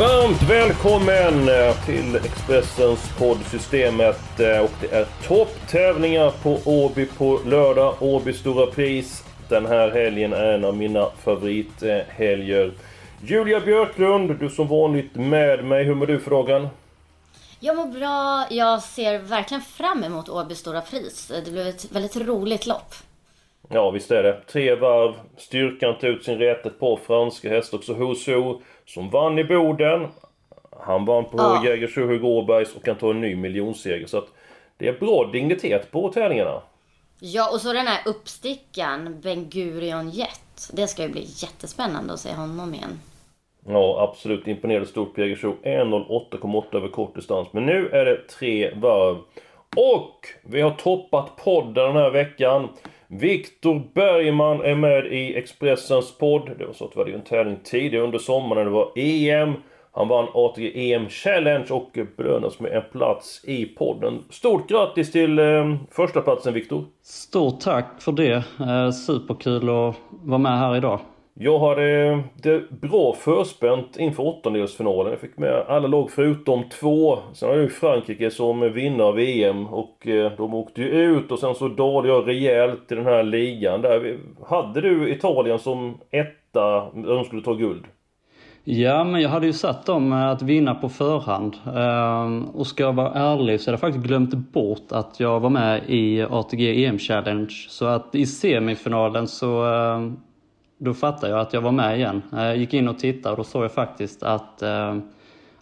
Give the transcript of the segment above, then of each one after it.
Varmt välkommen eh, till Expressens poddsystemet eh, och det är topptävlingar på Åby på lördag. Åby Stora Pris. Den här helgen är en av mina favorithelger. Julia Björklund, du som vanligt med mig. Hur mår du för dagen? Jag mår bra. Jag ser verkligen fram emot Åby Stora Pris. Det blev ett väldigt roligt lopp. Ja, visst är det. Tre varv. Styrkan tog ut sin rätt. Ett par franska hästar också. Husu som vann i Boden. Han vann på Ja. Jägersro Åbergs och kan ta en ny miljonseger. Så att det är bra dignitet på tävlingarna. Ja, och så den här uppstickaren, Ben Gurion Jet. Det ska ju bli jättespännande att se honom igen. Ja, absolut imponerande stort på Jägersro. 1.08,8 över kort distans. Men nu är det tre varv. Och vi har toppat podden den här veckan. Viktor Bergman är med i Expressens podd. Det var så att vi hade ju en tävling tidigare under sommaren när det var EM. Han vann ATG EM Challenge och belönas med en plats i podden. Stort grattis till eh, första platsen Viktor. Stort tack för det. Eh, superkul att vara med här idag. Jag hade eh, det bra förspänt inför åttondelsfinalen. Jag fick med alla lag förutom två. Sen hade jag Frankrike som vinnare av VM och eh, de åkte ju ut och sen så dalade jag rejält i den här ligan där. Hade du Italien som etta när de skulle ta guld? Ja, men jag hade ju satt dem att vinna på förhand. Ehm, och ska jag vara ärlig så hade jag faktiskt glömt bort att jag var med i ATG EM Challenge. Så att i semifinalen så ehm, då fattade jag att jag var med igen. Eh, Jag gick in och tittade och då såg jag faktiskt att, eh,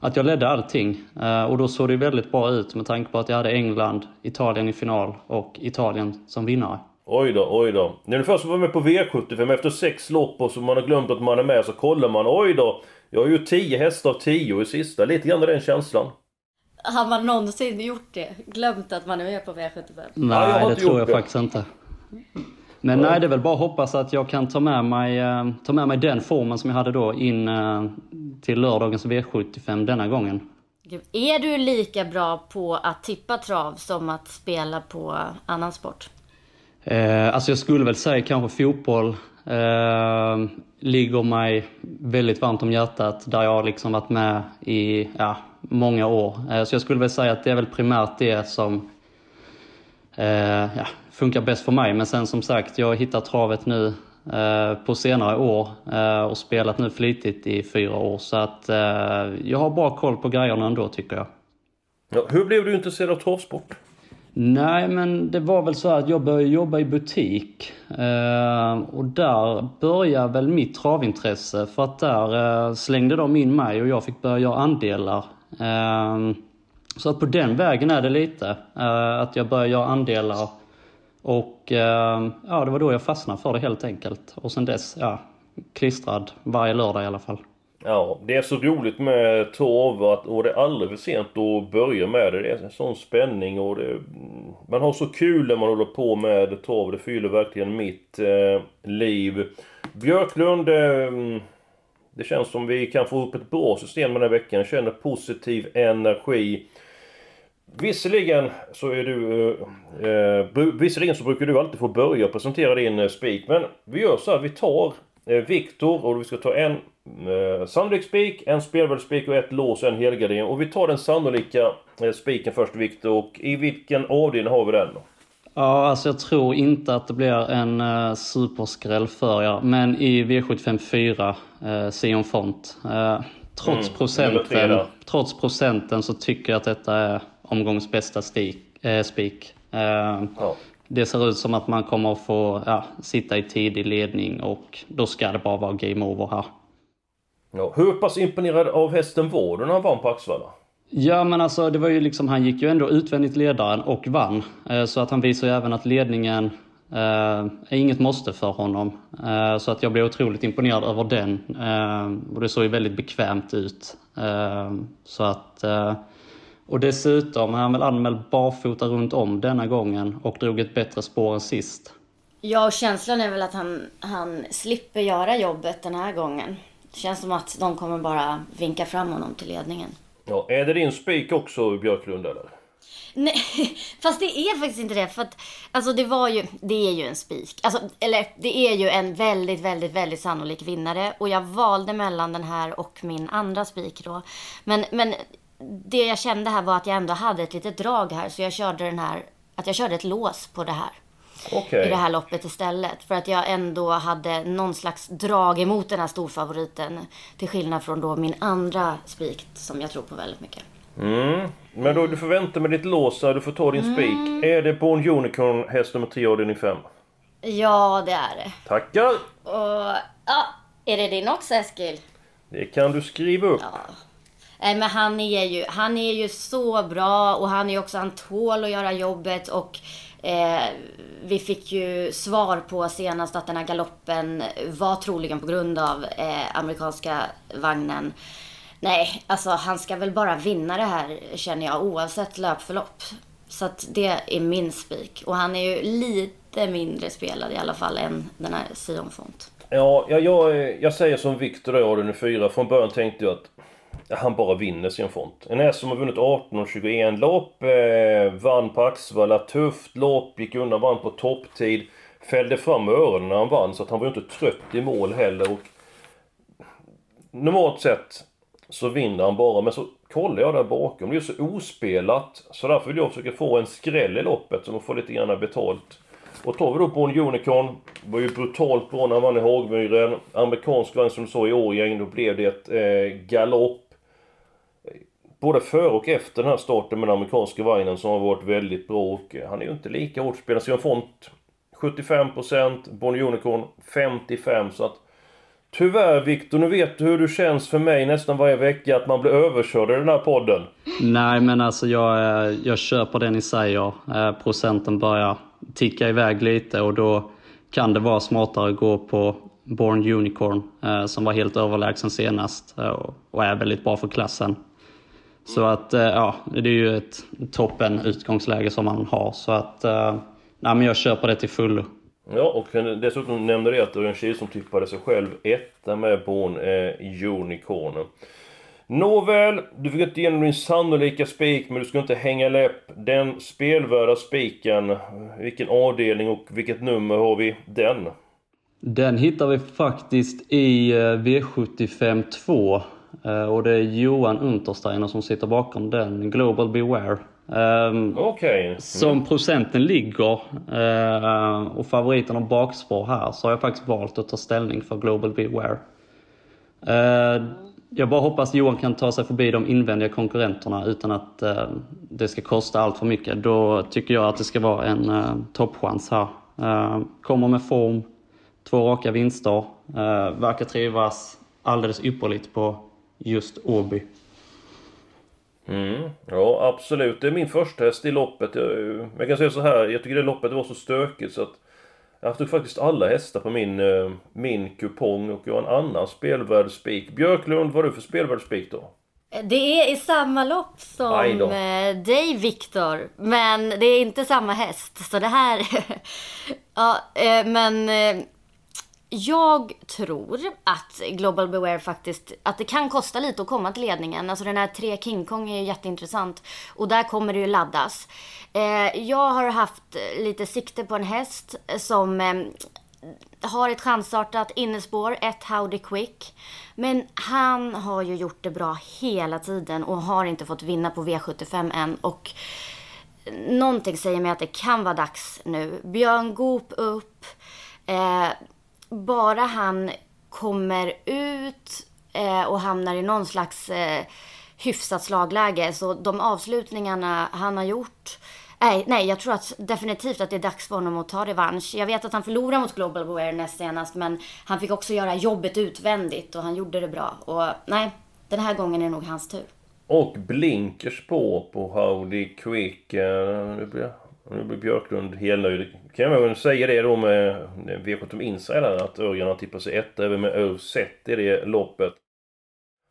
att jag ledde allting. Eh, Och då såg det väldigt bra ut med tanke på att jag hade England, Italien i final och Italien som vinnare. Oj då, oj då. När du först var med på V75 efter sex lopp och så man har glömt att man är med så kollar man. Oj då. Jag har ju 10 hästar av 10 i sista. Lite grann den känslan. Har man någonsin gjort det? Glömt att man är med på V75? jag har Nej, det inte tror jag det. faktiskt inte. Men nej, det är väl bara att hoppas att jag kan ta med mig, eh, ta med mig den formen som jag hade då in eh, till lördagens V75 denna gången. Gud, är du lika bra på att tippa trav som att spela på annan sport? Eh, alltså jag skulle väl säga kanske fotboll eh, ligger mig väldigt varmt om hjärtat där jag har liksom varit med i ja, många år. Eh, så jag skulle väl säga att det är väl primärt det som eh, ja, funkar bäst för mig. Men sen som sagt, jag har hittat travet nu eh, på senare år eh, och spelat nu flitigt i fyra år. Så att eh, jag har bra koll på grejerna ändå tycker jag. Ja, hur blev du intresserad av travsport? Nej, men det var väl så att jag började jobba i butik. Och där började väl mitt travintresse. För att där slängde de in mig och jag fick börja göra andelar. Så att på den vägen är det lite. Att jag började göra andelar. Och eh, ja, det var då jag fastnade för det helt enkelt. Och sen dess, ja, klistrad varje lördag i alla fall. Ja, det är så roligt med torv att, och det är aldrig för sent att börja med det. Det är en sån spänning och det, man har så kul när man håller på med trav. Det fyller verkligen mitt eh, liv. Björklund, eh, det känns som vi kan få upp ett bra system den här veckan. Jag känner positiv energi. Visserligen så är du... Eh, eh, visserligen så brukar du alltid få börja presentera din eh, spik. Men vi gör så här, vi tar eh, Viktor och vi ska ta en eh, sannolik spik, en spelvärd spik och ett lås och en helgardering. Och vi tar den sannolika eh, spiken först Viktor. Och i vilken avdelning har vi den? då? Ja, alltså jag tror inte att det blir en uh, superskräll för er. Men i V75 4, uh, Sion Font. Eh, trots, Mm, procenten, trots procenten så tycker jag att detta är omgångs bästa eh, spik. Eh, Ja. Det ser ut som att man kommer att få ja, sitta i tidig ledning och då ska det bara vara game over här. Ja. Hur pass imponerad av hästen var du när han vann på Axevalla? Ja men alltså det var ju liksom, han gick ju ändå utvändigt ledaren och vann. Eh, Så att han visar ju även att ledningen Eh, är inget måste för honom. Så att jag blev otroligt imponerad över den. Eh, och det såg ju väldigt bekvämt ut. Eh, så att... Och dessutom är han väl anmäld barfota runt om denna gången och drog ett bättre spår än sist. Ja, och känslan är väl att han, han slipper göra jobbet den här gången. Det känns som att de kommer bara vinka fram honom till ledningen. Ja, är det din spik också Björklund eller? Nej, fast det är faktiskt inte det. För att, alltså det var ju, det är ju en spik. Alltså, eller det är ju en väldigt, väldigt, väldigt sannolik vinnare. Och jag valde mellan den här och min andra spik då. Men, men det jag kände här var att jag ändå hade ett litet drag här. Så jag körde den här, att jag körde ett lås på det här. Okej. I det här loppet istället. För att jag ändå hade någon slags drag emot den här storfavoriten. Till skillnad från då min andra spik som jag tror på väldigt mycket. Mm. Men då du får vänta med ditt lås du får ta din spik. Är det Born Unicorn, häst nummer 10 avdelning 5? Ja, det är det. Tackar! Och, ja, är det din också Eskil? Det kan du skriva upp. Nej Eh, men han är ju, han är ju så bra och han är också, han tål att göra jobbet och eh, vi fick ju svar på senast att den här galoppen var troligen på grund av eh, amerikanska vagnen. Nej, alltså han ska väl bara vinna det här känner jag oavsett löpförlopp. Så att det är min spik. Och han är ju lite mindre spelad i alla fall än den här Sion Font. Ja, jag, jag, jag säger som Viktor där i avdelning 4. Från början tänkte jag att han bara vinner sin front. En häst som har vunnit 18 och 21 lopp, eh, vann på Axevalla, tufft lopp, gick undan, vann på topptid. Fällde fram öronen när han vann, så att han var ju inte trött i mål heller. Och normalt sett så vinner han bara, men så kollar jag där bakom, det är så ospelat. Så därför vill jag försöka få en skräll i loppet, så man får lite grann betalt. Och tar vi då på en Unicorn, var ju brutalt bra när han vann i Hagmyren. Amerikansk vagn som du sa i Årgäng, då blev det ett eh, galopp. Både före och efter den här starten med den amerikanska vagnen som har varit väldigt bra och han är ju inte lika hårt spelad. Så jag får 75% Bonnie Unicorn 55% så att Tyvärr Viktor, nu vet du hur du känns för mig nästan varje vecka att man blir överkörd i den här podden. Nej men alltså jag, eh, jag köper det ni säger. Eh, procenten börjar ticka iväg lite och då kan det vara smartare att gå på Born Unicorn eh, som var helt överlägsen senast och är väldigt bra för klassen. Så att eh, ja, det är ju ett toppen utgångsläge som man har så att eh, nej, men jag köper det till fullo. Ja, och dessutom nämnde det att det var en tjej som tippade sig själv etta med Born eh, Unicorn. Nåväl, du fick inte igenom din sannolika spik men du ska inte hänga läpp. Den spelvärda spiken, vilken avdelning och vilket nummer har vi den? Den hittar vi faktiskt i eh, V75 2. Eh, Och det är Johan Untersteiner som sitter bakom den, Global Beware. Ehm, Okej. Som procenten ligger eh, och favoriten har bakspår här så har jag faktiskt valt att ta ställning för Global Beware. Eh, jag bara hoppas Johan kan ta sig förbi de invändiga konkurrenterna utan att det ska kosta allt för mycket. Då tycker jag att det ska vara en toppchans här. Kommer med form, två raka vinster, verkar trivas alldeles ypperligt på just Åby. Mm, ja, absolut. Det är min första häst i loppet. Jag, jag kan säga så här, jag tycker det loppet var så stökigt så att jag tog faktiskt alla hästar på min, eh, min kupong och jag har en annan spelvärd spik. Björklund, vad har du för spelvärd spik då? Det är i samma lopp som eh, dig Viktor. Men det är inte samma häst. Så det här... ja, eh, men... Jag tror att Global Beware faktiskt, att det kan kosta lite att komma till ledningen. Alltså den här 3 King Kong är ju jätteintressant. Och där kommer det ju laddas. Eh, jag har haft lite sikte på en häst som eh, har ett chansartat innespår, ett Howdy Quick. Men han har ju gjort det bra hela tiden och har inte fått vinna på V75 än. Och någonting säger mig att det kan vara dags nu. Björn Goop upp. Eh, bara han kommer ut eh, och hamnar i någon slags eh, hyfsat slagläge. Så de avslutningarna han har gjort. Nej, nej, jag tror att definitivt att det är dags för honom att ta revansch. Jag vet att han förlorade mot Global Aware näst senast, men han fick också göra jobbet utvändigt och han gjorde det bra. Och nej, den här gången är det nog hans tur. Och blinkers på på Howdy Quick. Eh, det blir- nu blir Björklund helnöjd. Kan jag väl säga det då med V75 Insider att Örjan har tippat sig ett även med Ulf i det loppet.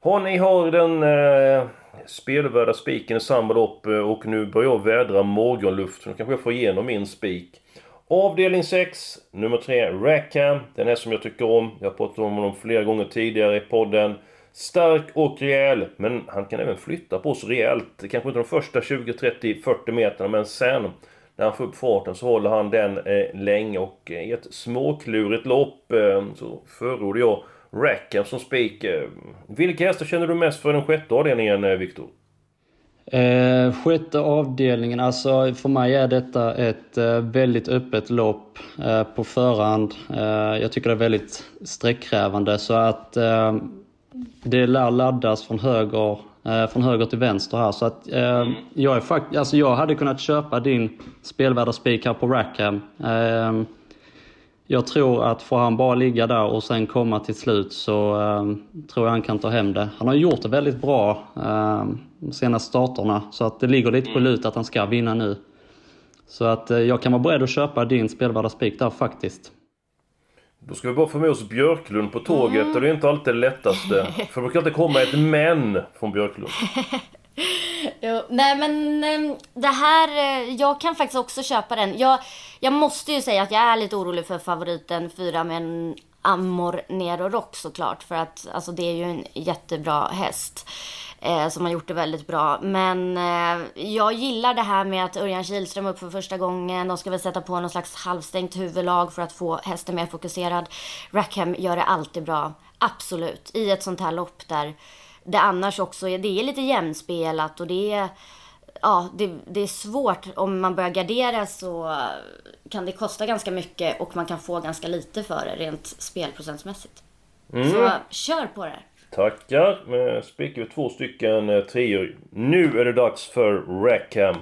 Har ni har den eh, spelvärda spiken i samma lopp eh, och nu börjar jag vädra morgonluft. Så nu kanske jag får igenom min spik. Avdelning 6, nummer 3, Rackham. Den är som jag tycker om. Jag har pratat om honom flera gånger tidigare i podden. Stark och rejäl, men han kan även flytta på sig rejält. Kanske inte de första 20, 30, 40 meterna, men sen när han får upp farten så håller han den eh, länge och eh, i ett småklurigt lopp eh, så förordar jag Rackham som spik. Eh, vilka hästar känner du mest för den sjätte avdelningen, eh, Viktor? Eh, sjätte avdelningen, alltså för mig är detta ett eh, väldigt öppet lopp eh, på förhand. Eh, jag tycker det är väldigt sträckkrävande så att eh, det lär laddas från höger, från höger till vänster här. Så att mm. jag är fakt alltså jag hade kunnat köpa din spelvärda spik här på Rackham jag tror att får han bara ligga där och sen komma till slut så eh, tror jag han kan ta hem det. Han har gjort det väldigt bra eh, de senaste starterna så att det ligger lite på lut att han ska vinna nu. Så att eh, jag kan vara beredd att köpa din spelvärda spik där faktiskt. Då ska vi bara få med oss Björklund på tåget mm. och det är inte alltid det lättaste. För det brukar inte komma ett men från Björklund. jo, nej men ehm, det här, eh, jag kan faktiskt också köpa den. Jag, jag måste ju säga att jag är lite orolig för favoriten 4 med Amor Nero Rock såklart. För att alltså, det är ju en jättebra häst. Eh, som har gjort det väldigt bra. Men eh, jag gillar det här med att Örjan Kihlström upp för första gången. De ska väl sätta på någon slags halvstängt huvudlag för att få hästen mer fokuserad. Rackham gör det alltid bra. Absolut. I ett sånt här lopp där det annars också är, det är lite jämspelat och det är, ja, det, det, är svårt. Om man börjar gardera så kan det kosta ganska mycket och man kan få ganska lite för det rent spelprocentsmässigt. Mm. Så kör på det! Tackar! Med spikar vi två stycken eh, treor. Nu är det dags för Rackham.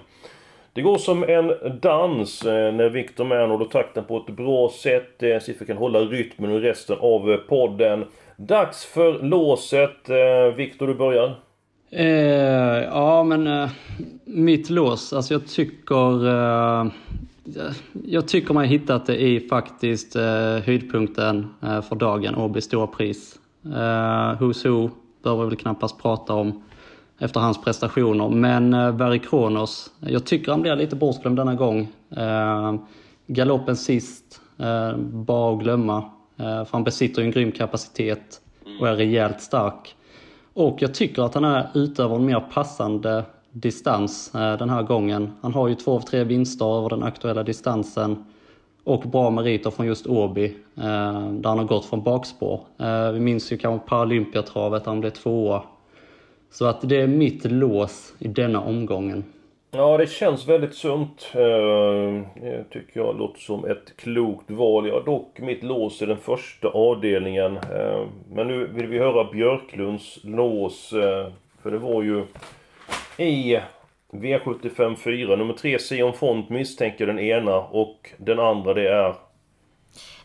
Det går som en dans eh, när Victor Mann håller takten på ett bra sätt. Eh, så vi kan hålla rytmen och resten av podden. Dags för låset. Viktor, du börjar. Eh, ja, men eh, mitt lås. Alltså jag tycker... Eh, jag tycker man har hittat det i faktiskt eh, höjdpunkten eh, för dagen, Åby stora pris. Eh, Who's Who behöver vi väl knappast prata om efter hans prestationer. Men eh, Barry Kronos, jag tycker han blir lite bortglömd denna gång. Eh, galoppen sist, eh, bara att glömma. Eh, för han besitter ju en grym kapacitet och är rejält stark. Och jag tycker att han är utöver en mer passande distans eh, den här gången. Han har ju två av tre vinster över den aktuella distansen och bra meriter från just Åby eh, där han har gått från bakspår. Eh, vi minns ju kanske Paralympiatravet där han blev tvåa. Så att det är mitt lås i denna omgången. Ja, det känns väldigt sunt. Eh, tycker jag låter som ett klokt val. Jag har dock mitt lås i den första avdelningen. Eh, men nu vill vi höra Björklunds lås. Eh, för det var ju i V75 4, nummer 3 Sion Font misstänker den ena och den andra det är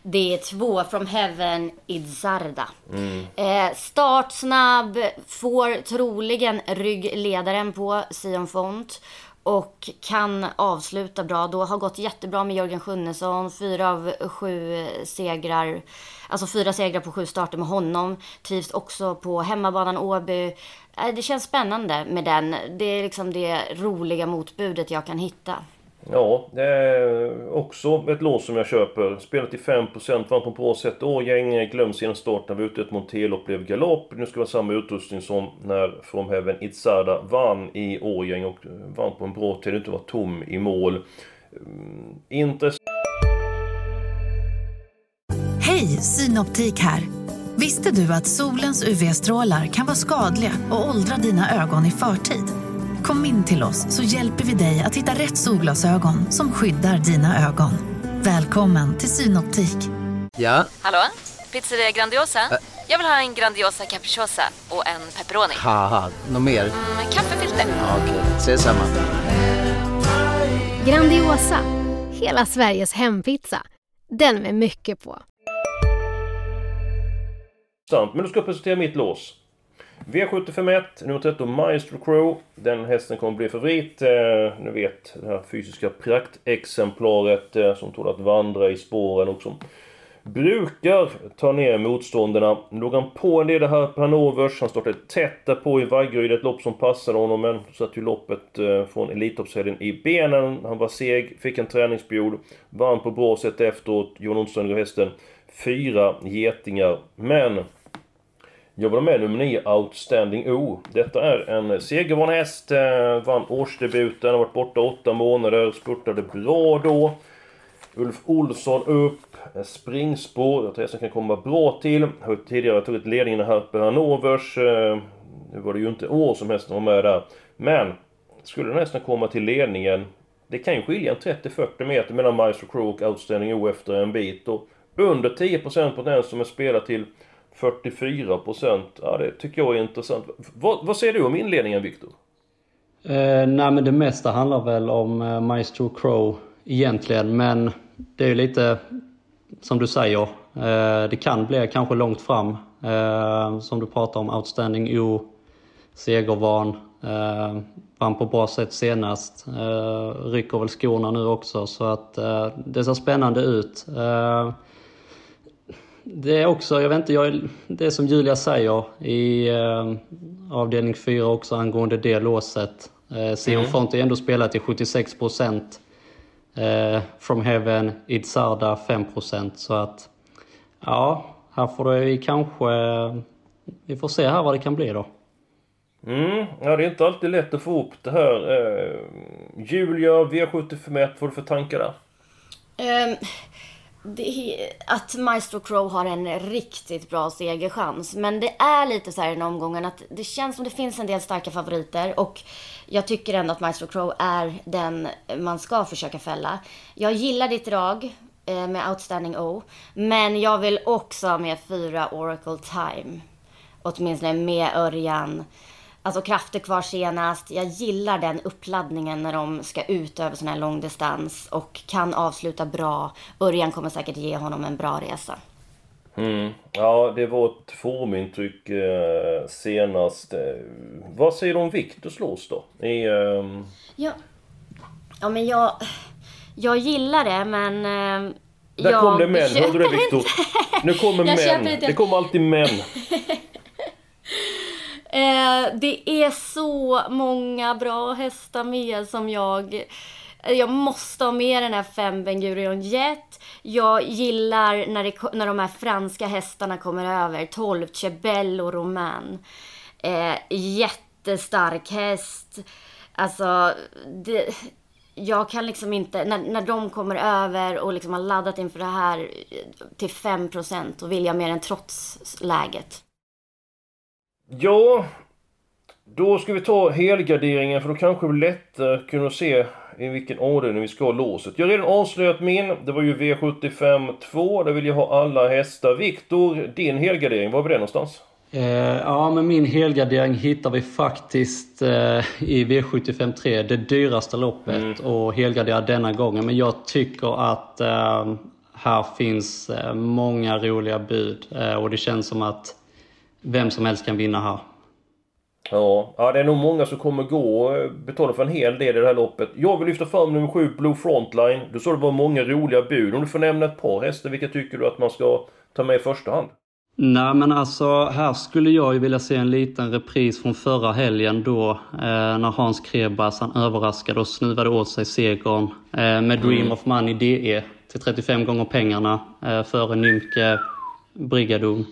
det är två from heaven Idzarda. Mm. Eh, startsnabb, får troligen ryggledaren på Sion Font och kan avsluta bra. Då har gått jättebra med Jörgen Sjunnesson. Fyra av sju segrar, alltså fyra segrar på sju starter med honom. Trivs också på hemmabanan Åby. Äh, det känns spännande med den. Det är liksom det roliga motbudet jag kan hitta. Ja, det är också ett lås som jag köper. Spelat till 5%, vann på ett bra sätt. Årgäng glöms innan starten, var ute ett och blev galopp. Nu ska vi ha samma utrustning som när From Heaven Itzada vann i Årgäng och vann på en bra tid, inte var tom i mål. Mm, Intressant. Hej, Synoptik här! Visste du att solens UV-strålar kan vara skadliga och åldra dina ögon i förtid? Kom in till oss så hjälper vi dig att hitta rätt solglasögon som skyddar dina ögon. Välkommen till Synoptik. Ja? Hallå? Pizzeria Grandiosa? Ä Jag vill ha en Grandiosa capriciosa och en pepperoni. något mer? Mm, en kaffefilter. Ja, Okej, okay. ses samma. Grandiosa, hela Sveriges hempizza. Den med mycket på. Men du ska presentera mitt lås. V751, nummer 13, Maestro Crow. Den hästen kommer bli favorit. Eh, ni vet, det här fysiska praktexemplaret eh, som tål att vandra i spåren och som brukar ta ner motståndarna. Låg han på en del här på Hanovers. Han startade tätt därpå i Vaggeryd, ett lopp som passade honom. Men satt ju loppet eh, från Elitloppshelgen i benen. Han var seg, fick en träningsperiod. Vann på bra sätt efteråt. Johan Olsson hästen. Fyra getingar. Men jag var med nummer 9, Outstanding O. Detta är en segervan häst. Eh, vann årsdebuten, har varit borta åtta månader, spurtade bra då. Ulf Olsson upp, springspår. Jag tror hästen kan komma bra till. Har tidigare tagit ledningen här på Hanovers eh, nu var det ju inte år som hästen var med där. Men, skulle den hästen komma till ledningen det kan ju skilja en 30-40 meter mellan Maestro Crow och Outstanding O efter en bit. Och under 10% på den som är spelad till 44 Ja, det tycker jag är intressant. Vad, vad säger du om inledningen, Viktor? Eh, nej, men det mesta handlar väl om eh, Maestro Crow egentligen, men det är ju lite som du säger. Eh, det kan bli kanske långt fram. Eh, som du pratar om, Outstanding O, segervan. Eh, vann på bra sätt senast. Eh, rycker väl skorna nu också, så att eh, det ser spännande ut. Eh, det är också, jag vet inte, jag, det är som Julia säger i eh, avdelning 4 också angående det låset. Eh, Sion mm. Font är ändå spelat till 76 procent. Eh, From Heaven, Idzarda 5 procent. Så att, ja, här får vi kanske, vi får se här vad det kan bli då. Mm, ja det är inte alltid lätt att få upp det här. Eh, Julia, V75 vad får du för tankar där? Um det, att Maestro Crow har en riktigt bra segerchans. Men det är lite så här i den omgången att det känns som det finns en del starka favoriter. Och jag tycker ändå att Maestro Crow är den man ska försöka fälla. Jag gillar ditt drag eh, med Outstanding O. Men jag vill också ha med fyra Oracle Time. Åtminstone med Örjan. Alltså krafter kvar senast. Jag gillar den uppladdningen när de ska ut över sån här långdistans och kan avsluta bra. Örjan kommer säkert ge honom en bra resa. Mm. Ja, det var ett formintryck eh, senast. Eh, vad säger du om Viktors lås då? I, eh... ja. ja, men jag... Jag gillar det, men... Eh, Där jag kom det män, hörde du det Viktor? Nu kommer män. Det kommer alltid män. Eh, det är så många bra hästar med som jag... Eh, jag måste ha med den här fem Bengurion Jet. Jag gillar när, det, när de här franska hästarna kommer över. 12 Cebello Roman. Eh, jättestark häst. Alltså, det, jag kan liksom inte, när, när de kommer över och liksom har laddat inför det här eh, till 5% då vill jag mer än trots läget. Ja, då ska vi ta helgarderingen för då kanske vi lättare kunna se i vilken ordning vi ska ha låset. Jag har redan avslöjat min. Det var ju V75 2. Där vill jag ha alla hästar. Viktor, din helgardering, var var det någonstans? Eh, ja, men min helgardering hittar vi faktiskt eh, i V75 3. Det dyraste loppet mm. och helgardera denna gången. Men jag tycker att eh, här finns eh, många roliga bud eh, och det känns som att vem som helst kan vinna här. Ja, ja det är nog många som kommer gå eh, betala för en hel del i det här loppet. Jag vill lyfta fram nummer 7, Blue Frontline. Du sa det var många roliga bud. Om du får nämna ett par hästar, vilka tycker du att man ska ta med i första hand? Nej men alltså här skulle jag ju vilja se en liten repris från förra helgen då eh, när Hans Krebas han överraskade och snuvade åt sig segern eh, med Dream mm. of Money DE till 35 gånger pengarna eh, före Nymke Brigadon.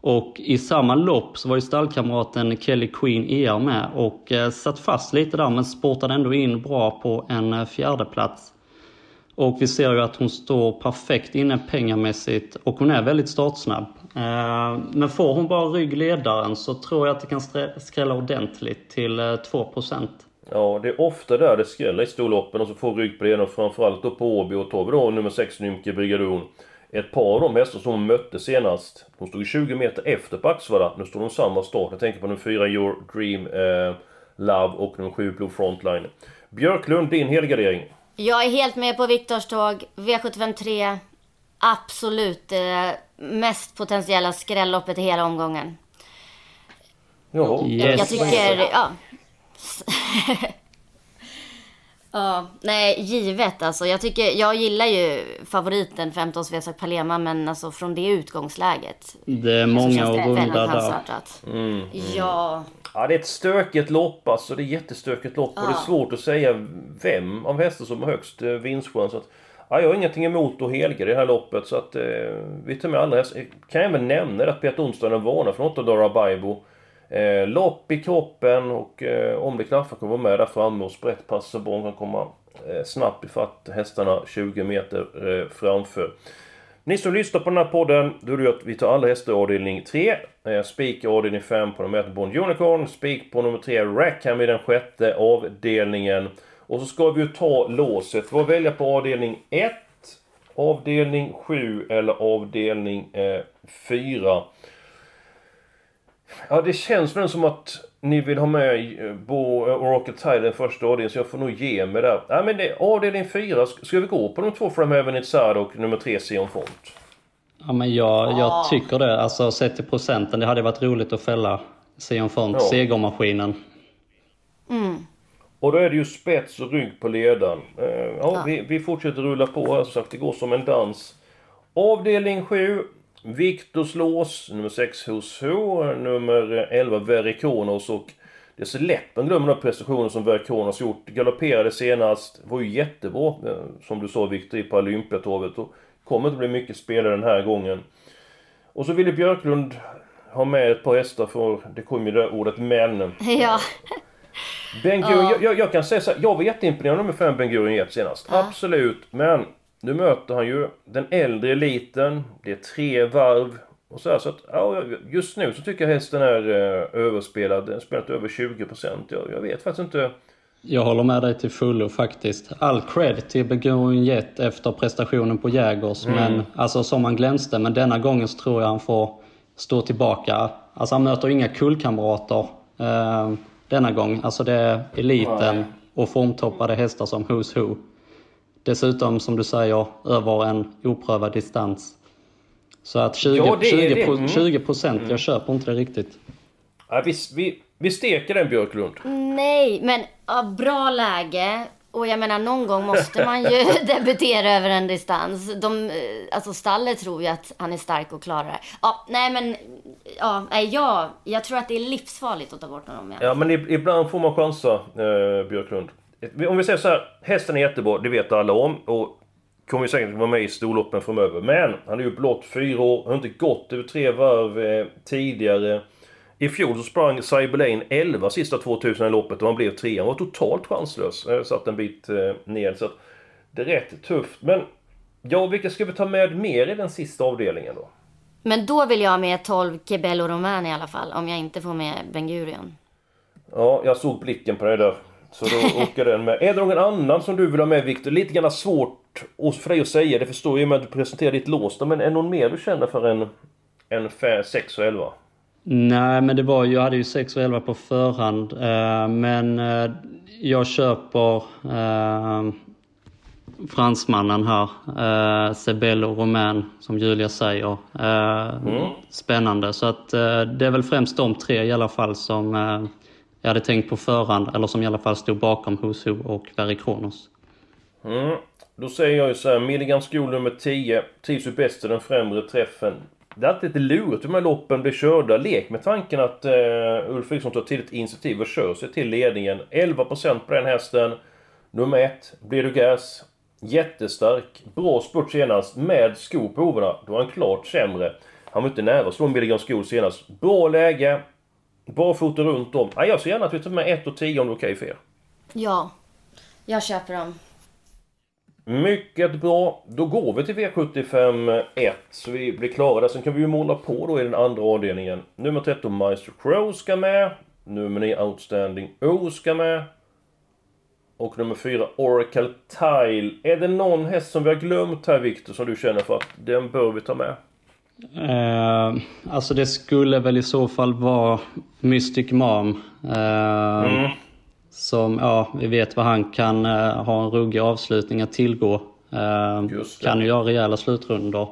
Och i samma lopp så var ju stallkamraten Kelly Queen ER med och eh, satt fast lite där men sportade ändå in bra på en eh, fjärde plats. Och vi ser ju att hon står perfekt inne pengamässigt och hon är väldigt startsnabb. Eh, men får hon bara ryggledaren så tror jag att det kan skrälla ordentligt till eh, 2%. Ja, det är ofta där det skräller i storloppen och så får rygg på det och framförallt då på Åby och tar vi då nummer 6 Nymke Brigadon ett par av de hästar som hon mötte senast, de stod 20 meter efter på Axvalla. Nu står de samma start. Jag tänker på nummer 4 Your Dream eh, Love och nummer 7 Blue Frontline. Björklund, din helgardering? Jag är helt med på Viktors tåg. V753. Absolut det mest potentiella skrälloppet i hela omgången. Ja. Yes. Jag tycker, ja. Ja, nej, givet alltså. Jag tycker, jag gillar ju favoriten 15 Svesak Palema, men alltså från det utgångsläget. Det är många att runda där. chansartat. Mm. Ja, Ja, det är ett stökigt lopp alltså. Det är jättestökigt lopp och det är svårt att säga vem av hästar som har högst eh, vinstchans. Så att, ja, jag har ingenting emot att helga det här loppet så att eh, vi tar med alla hästar. Kan jag även nämna att Peter Onsdagen varnar för något av Dora Baibo. Eh, lopp i kroppen och eh, om det klaffar kommer vara med där framme och sprätt så bra. kan komma eh, snabbt ifatt hästarna 20 meter eh, framför. Ni som lyssnar på den här podden, då är det att vi tar alla hästar i avdelning 3. Eh, spik i avdelning 5 på nummer 1 Bond Unicorn. Spik på nummer 3 Rackham i den sjätte avdelningen. Och så ska vi ju ta låset. Vad välja på avdelning 1, avdelning 7 eller avdelning eh, 4. Ja, det känns väl som att ni vill ha med eh, Bo och Rocket Tide den första avdelningen, så jag får nog ge mig där. Ja, men det, avdelning 4, ska vi gå på de två From Heaven Itzad och nummer 3 Sion Font? Ja, men jag, jag tycker det. Alltså sett till procenten, det hade varit roligt att fälla Sion Font, Ja. segermaskinen. Och då är det ju spets och rygg på ledaren. Eh, ja, Vi, vi fortsätter rulla på här, som sagt, det går som en dans. Avdelning 7, Viktors lås, nummer 6 Hos Ho, nummer 11 Verikonos och det är så lätt man glömmer den prestationen som Verikonos gjort. Galopperade senast, var ju jättebra, eh, som du sa Viktor, på Olympiatorget. Och kommer inte bli mycket spelare den här gången. Och så ville Björklund ha med ett par hästar för det kom ju det ordet men. ja. Ben Gurion, jag, jag, jag kan säga så här, jag var jätteimponerad med fem Ben Gurion senast. Absolut. Men nu möter han ju den äldre eliten. Det är tre varv. Och så här, så att, ja, just nu så tycker jag hästen är eh, överspelad. Den har spelat över 20%. Jag, jag vet faktiskt inte. Jag håller med dig till fullo faktiskt. All cred till Begoin Jet efter prestationen på Jägers. Men alltså som han glänste. Men denna gången så tror jag han får stå tillbaka. Alltså han möter inga kullkamrater eh, denna gång. Alltså det är eliten och formtoppade hästar som Who's Who. Dessutom som du säger över en oprövad distans. Så att 20, Ja, det är 20, det. pro- Mm. 20 procent, jag köper inte det riktigt. Ja, vi, vi, vi steker den Björklund. Nej, men ja, bra läge. Och jag menar, någon gång måste man ju debutera över en distans. De, eh, alltså stallet tror ju att han är stark och klarar det. Ja, nej men, ja, nej, jag, jag tror att det är livsfarligt att ta bort honom. Ja. Ja, men ib- ibland får man chansa, eh, Björklund. Om vi säger så här, hästen är jättebra, det vet alla om. Och kommer ju säkert vara med i storloppen framöver. Men han är ju blott fyra år, har inte gått över tre varv eh, tidigare. I fjol så sprang Cyberlane 11 sista 2000 i loppet och han blev trea. Han var totalt chanslös. Eh, satt en bit eh, ner. Så att det är rätt tufft. Men ja, vilka ska vi ta med mer i den sista avdelningen då? Men då vill jag ha med 12 Kebello Roman i alla fall. Om jag inte får med Ben Gurion. Ja, jag såg blicken på dig där. Så då åker den med. Är det någon annan som du vill ha med Viktor? Lite grann svårt för dig att säga, det förstår jag med att du presenterar ditt lås. Men är någon mer du känner för en, en 6 och 11? Nej, men det var ju, jag hade ju 6 och 11 på förhand. Eh, men eh, jag köper eh, fransmannen här. Eh, Sebello Romain, som Julia säger. Eh, Spännande. Så att eh, det är väl främst de tre i alla fall som eh, jag hade tänkt på förhand. Eller som i alla fall stod bakom Husu och Barry Kronos. Mm. Då säger jag ju så här, Milligan School nummer 10 trivs ju bäst i den främre träffen. Det är alltid lite lurigt hur de här loppen blir körda. Lek med tanken att eh, Ulf Eriksson tar tidigt initiativ och kör sig till ledningen. 11% på den hästen. Nummer 1, blir du gas. Jättestark. Bra spurt senast med skor på hovarna. Då var han klart sämre. Han var inte nära att slå Milligan School senast. Bra läge. Barfota runt om. Ja, jag ser gärna att vi tar med 1 och 10 om det är okej för er. Ja, jag köper dem. Mycket bra. Då går vi till V75 1. Så vi blir klara där. Sen kan vi ju måla på då i den andra avdelningen. Nummer 13 Maestro Crow ska med. Nummer 9 Outstanding O ska med. Och nummer 4 Oracle Tile. Är det någon häst som vi har glömt här Viktor som du känner för att den bör vi ta med? Eh, alltså det skulle väl i så fall vara Mystic Mom. Eh, Som, ja, vi vet vad han kan eh, ha en ruggig avslutning att tillgå. Eh, kan ju göra rejäla slutrundor.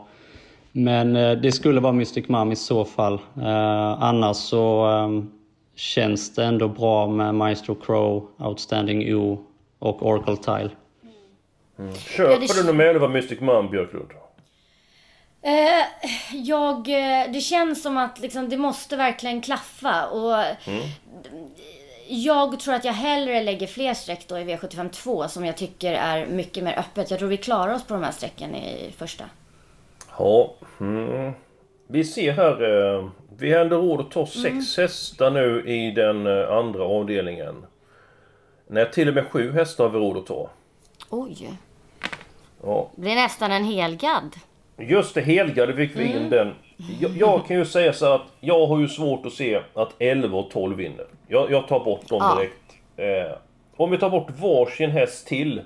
Men eh, det skulle vara Mystic Mom i så fall. Eh, annars så, eh, känns det ändå bra med Maestro Crow, Outstanding O och Oracle Tile. Mm. Köper Ja, det- du nummer 11 Mystic Man Björklund? Eh, jag, eh, det känns som att liksom, det måste verkligen klaffa. Och Mm. jag tror att jag hellre lägger fler streck då i V75 2 som jag tycker är mycket mer öppet. Jag tror vi klarar oss på de här strecken i första. Ja. Mm. Vi ser här. Eh, vi har ändå råd att ta sex hästar nu i den eh, andra avdelningen. Nej, till och med sju hästar har vi råd att ta. Oj, Ja. det blir nästan en helgad. Just det, helgade fick vi in den. Jag, jag kan ju säga så att jag har ju svårt att se att 11 och 12 vinner. Jag, jag tar bort dem Ja. direkt. Eh, om vi tar bort varsin häst till.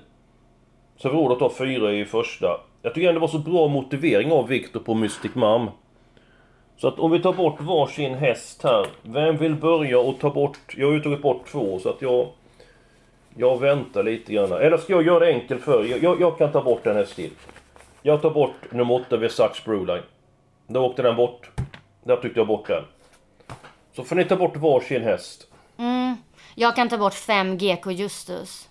Så vi råd att ta fyra i första. Jag tycker ändå det var så bra motivering av Viktor på Mystic Mom. Så att om vi tar bort varsin häst här. Vem vill börja och ta bort... Jag har ju tagit bort två så att jag... Jag väntar lite grann. Eller ska jag göra det enkelt för jag, jag, jag kan ta bort en häst till. Jag tar bort nummer 8 Versace Brewline. Då åkte den bort. Där tyckte jag bort den. Så får ni ta bort varsin häst. Mm. Jag kan ta bort 5 GK Justus.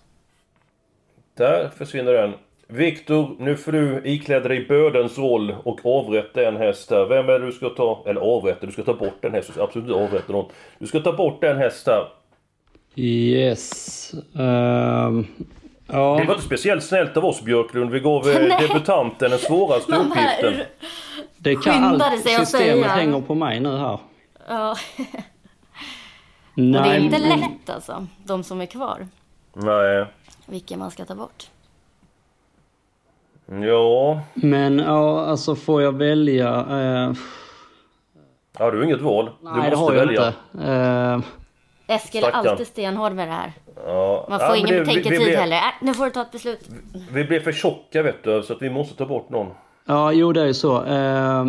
Där försvinner den. Viktor, nu får du ikläda dig bödens roll och avrätta en häst här. Vem är det du ska ta? Eller avrätta, du ska ta bort en häst. Du ska absolut inte avrätta någon. Du ska ta bort en häst här. Yes. Ehm, ja. Det var inte speciellt snällt av oss Björklund. Vi gav eh, Nej. debutanten den svåraste här- uppgiften. Det kan Skyndade allt. sig att Systemet hänger på mig nu här. Ja. Nej, Och det är inte men- lätt alltså, de som är kvar. Nej. Vilka man ska ta bort. Ja. Men ja, alltså får jag välja? Eh, Ja, du har inget val. Du nej, det måste har jag välja. inte. Eh, Eskil är alltid stenhård med det här. Ja. Man ja, får men ingen det- vi- vi betänketid blev- heller. Äh, nu får du ta ett beslut. Vi blev för tjocka vet du, så att vi måste ta bort någon. ja, jo det är ju så. Eh,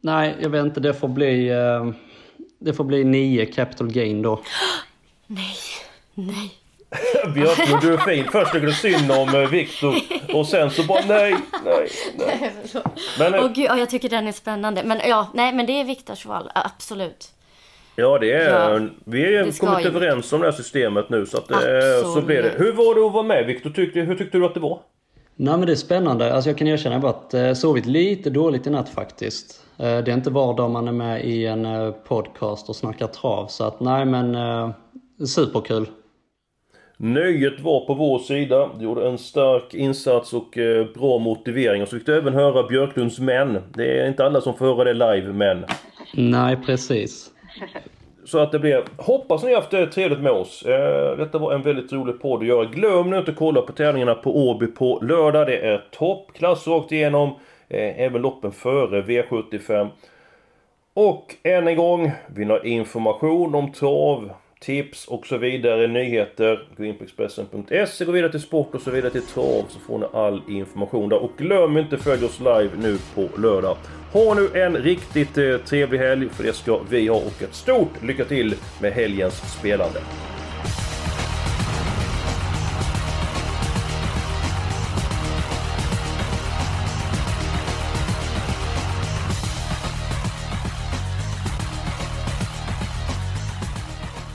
nej, jag vet inte. Det får bli... Eh, det får bli nio capital gain då. Nej, nej. Björklund, du är fin. Först tycker du synd om eh, Viktor och sen så bara nej, nej, nej. Men, Åh gud, ja, jag tycker den är spännande. Men ja, nej men det är Viktors val. Ja, Absolut. Ja, det är... Ja, vi har ju kommit ju. överens om det här systemet nu så att eh, så Absolut. blir det. Hur var det att vara med Viktor? Tyckte, hur tyckte du att det var? Nej men det är spännande. Alltså jag kan erkänna bara att eh, sovit lite dåligt i natt faktiskt. Eh, det är inte var dag man är med i en podcast och snackar trav. Så att nej men superkul. Nöjet var på vår sida. Du gjorde en stark insats och bra motivering. Och så fick du även höra Björklunds män. Det är inte alla som får höra det live, men... Nej precis. Så att det blir Hoppas ni har haft det trevligt med oss. Eh, detta var en väldigt rolig podd att göra. Glöm nu inte att kolla på tävlingarna på Åby på lördag. Det är toppklass rakt igenom. Eh, även loppen före V75. Och än en gång, vill ni ha information om trav, tips och så vidare, nyheter, gå in på Expressen.se, gå vidare till sport och så vidare till trav så får ni all information där. Och glöm inte följ oss live nu på lördag. Ha nu en riktigt eh, trevlig helg, för det ska vi ha och ett stort lycka till med helgens spelande.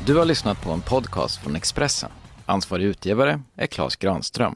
Du har lyssnat på en podcast från Expressen. Ansvarig utgivare är Klas Granström.